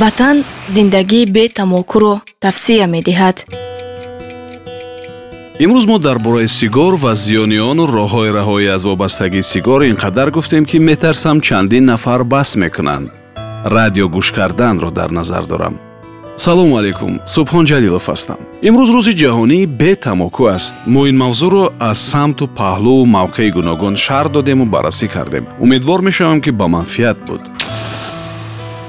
ватан зиндагии бетамокуро тавсия медиҳад. Имрӯз мо дар бораи сигор ва зиёни ону роҳҳои раҳоӣ аз вобастагии сигор ин қадар гуфтем ки метарсам чандин нафар баҳс мекунанд. Радио гӯш карданро дар назар дорам. Салому алайкум субҳон ҷалилов ҳастам. Имрӯз рӯзи ҷаҳонии бетамоку аст. Мо ин мавзӯъро аз самту паҳлӯу мавқеи гуногун шарҳ додему баррасӣ кардем. Умедвор мешавам ки ба манфиат буд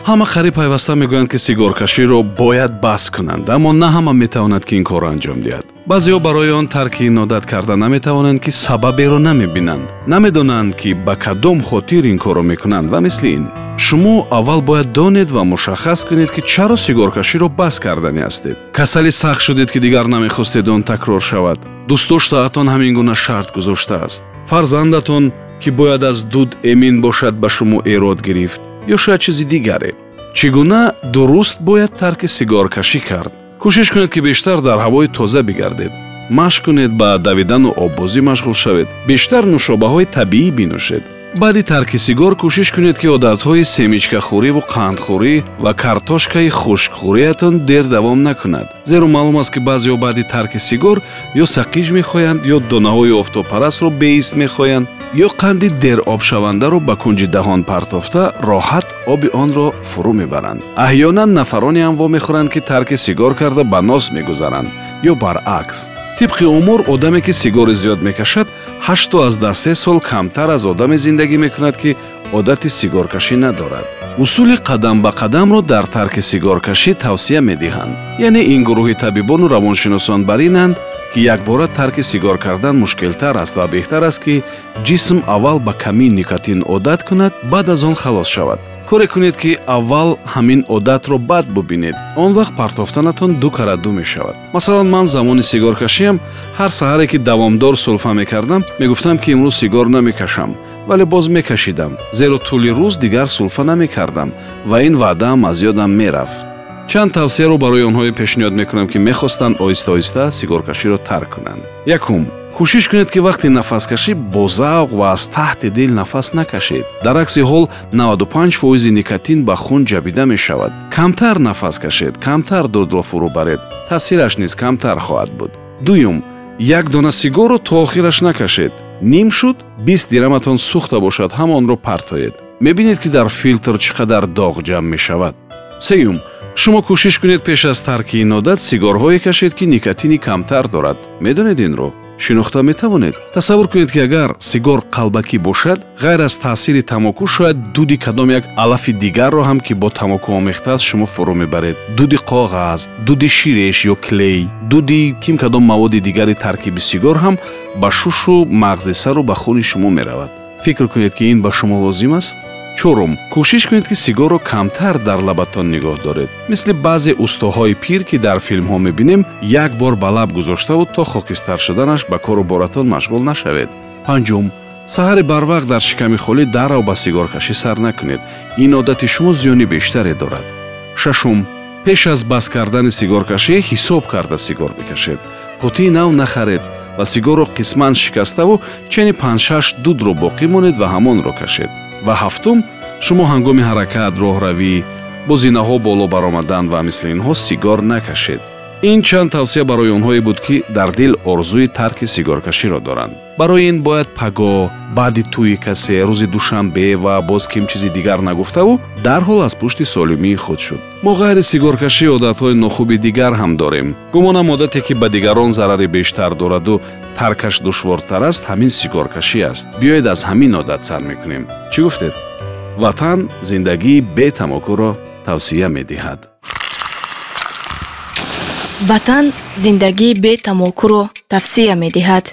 ҳама қариб пайваста мегӯянд ки сигоркаширо бояд баҳс кунанд аммо на ҳама метавонад ки ин корро анҷом диҳад. Баъзеҳо барои он тарки ин одат карда наметавонанд ки сабаберо намебинанд. Намедонанд ки ба кадом хотир ин корро мекунанд ва мисли ин. Шумо аввал бояд донед ва мушаххас кунед ки чаро сигоркаширо бас кардани ҳастед. Касали сахт шудед ки дигар намехостед он такрор шавад. Дӯстдоштаатон ҳамин гуна шарт гузоштааст фарзандатон ки бояд аз дуд эмин бошад ба шумо эрод гирифт ё шояд чизи дигаре. Чӣ гуна дуруст бояд тарки сигоркашӣ кард. Кӯшиш кунед ки бештар дар ҳавои тоза бигардед. Машқ кунед ба давидану оббозӣ машғул шавед. Бештар нушобаҳои табиӣ бинӯшед. Баъди тарки сигор кӯшиш кунед ки одатҳои семичкахӯриву қандхӯрӣ ва картошкаи хушкхӯриятон дер давом накунад. Зеро маълум аст ки баъзеҳо баъди тарки сигор ё сақиж мехоҳанд ё донаҳои офтобпарастро беист мехоҳанд ё қанди деробшавандаро ба кунҷи таҳон партофта роҳат оби онро фурӯ мебаранд. аҳёнан нафароне ҳам вомехӯранд ки тарки сигор карда ба нос мегузаранд ё баръакс. тибқи умур одаме ки сигори зиёд мекашад ҳашту аздаҳ се сол камтар аз одаме зиндагӣ мекунад ки одати сигоркашӣ надорад. Усули қадам ба қадамро дар тарки сигоркашӣ тавсия медиҳанд. Яъне ин гурӯҳи табибону равоншиносон бар инанд ки якбора тарки сигор кардан мушкилтар аст ва беҳтар аст ки ҷисм аввал ба камии никотин одат кунад баъд аз он халос шавад. Коре кунед ки аввал ҳамин одатро бад бубинед. Он вақт партофтанатон ду кара ду мешавад. Масалан ман замони сигоркашиам ҳар саҳаре ки давомдор сулфа мекардам мегуфтам ки имрӯз сигор намекашам вале боз мекашидам. Зеро тӯли рӯз дигар сулфа намекардам ва ин ваъдаам аз ёдам мерафт. Чанд тавсияро барои онҳое пешниҳод мекунам ки мехостанд оҳиста оҳиста сигоркаширо тарк кунанд. Якум кӯшиш кунед ки вақти нафаскашӣ бо завқ ва аз таҳти дил нафас накашед. Дар акси ҳол 95 фоизи никотин ба хун ҷабида мешавад. Камтар нафас кашед камтар дудро фурӯ баред. Таъсираш низ камтар хоҳад буд. Дуюм як дона сигорро то охираш накашед ним шуд бист дираматон сӯхта бошад ҳамонро партоед мебинед ки дар филтр чӣ қадар доғ ҷамъ мешавад сеюм шумо кӯшиш кунед пеш аз тарки ин одат сигорҳое кашед ки никотини камтар дорад медонед инро шинохта метавонед тасаввур кунед ки агар сигор қалбакӣ бошад ғайр аз таъсири тамоку шояд дуди кадом як алафи дигарро ҳам ки бо тамоку омехтааст шумо фурӯ мебаред. дуди коғаз дуди ширеш ё клей дуди ким кадом маводи дигари таркиби сигор ҳам ба шушу мағзи сару ба хуни шумо меравад. фикр кунед ки ин ба шумо лозим аст чорум кӯшиш кунед ки сигорро камтар дар лабатон нигоҳ доред. Мисли баъзе устоҳои пир ки дар филмҳо мебинем як бор ба лаб гузоштаву то хокистар шуданаш ба кору боратон машғул нашавед. Панҷум саҳари барвақт дар шиками холӣ даррав ба сигоркашӣ сар накунед. Ин одати шумо зиёни бештаре дорад. Шашум пеш аз бас кардани сигоркашӣ ҳисоб карда сигор бикашед қутии нав нахаред ва сигорро қисман шикаставу чени панҷшаш дудро боқӣ монед ва ҳамонро кашед ва ҳафтум шумо ҳангоми ҳаракат роҳравӣ бо зинаҳо боло баромадан ва мисли инҳо сигор накашед ин чанд тавсия барои онҳое буд ки дар дил орзуи тарки сигоркаширо доранд. Барои ин бояд паго баъди тӯи касе рӯзи душанбе ва боз ким чизи дигар нагуфтаву дарҳол аз пушти солимии худ шуд. Мо ғайри сигоркашӣ одатҳои нохуби дигар ҳам дорем. Гумонам одате ки ба дигарон зарари бештар дораду таркаш душвортар аст ҳамин сигоркашӣ аст. Биёед аз ҳамин одат сар мекунем. Чӣ гуфтед? Ватан зиндагии бетамокуро тавсия медиҳад ватан зиндагии бетамокуро тавсия медиҳад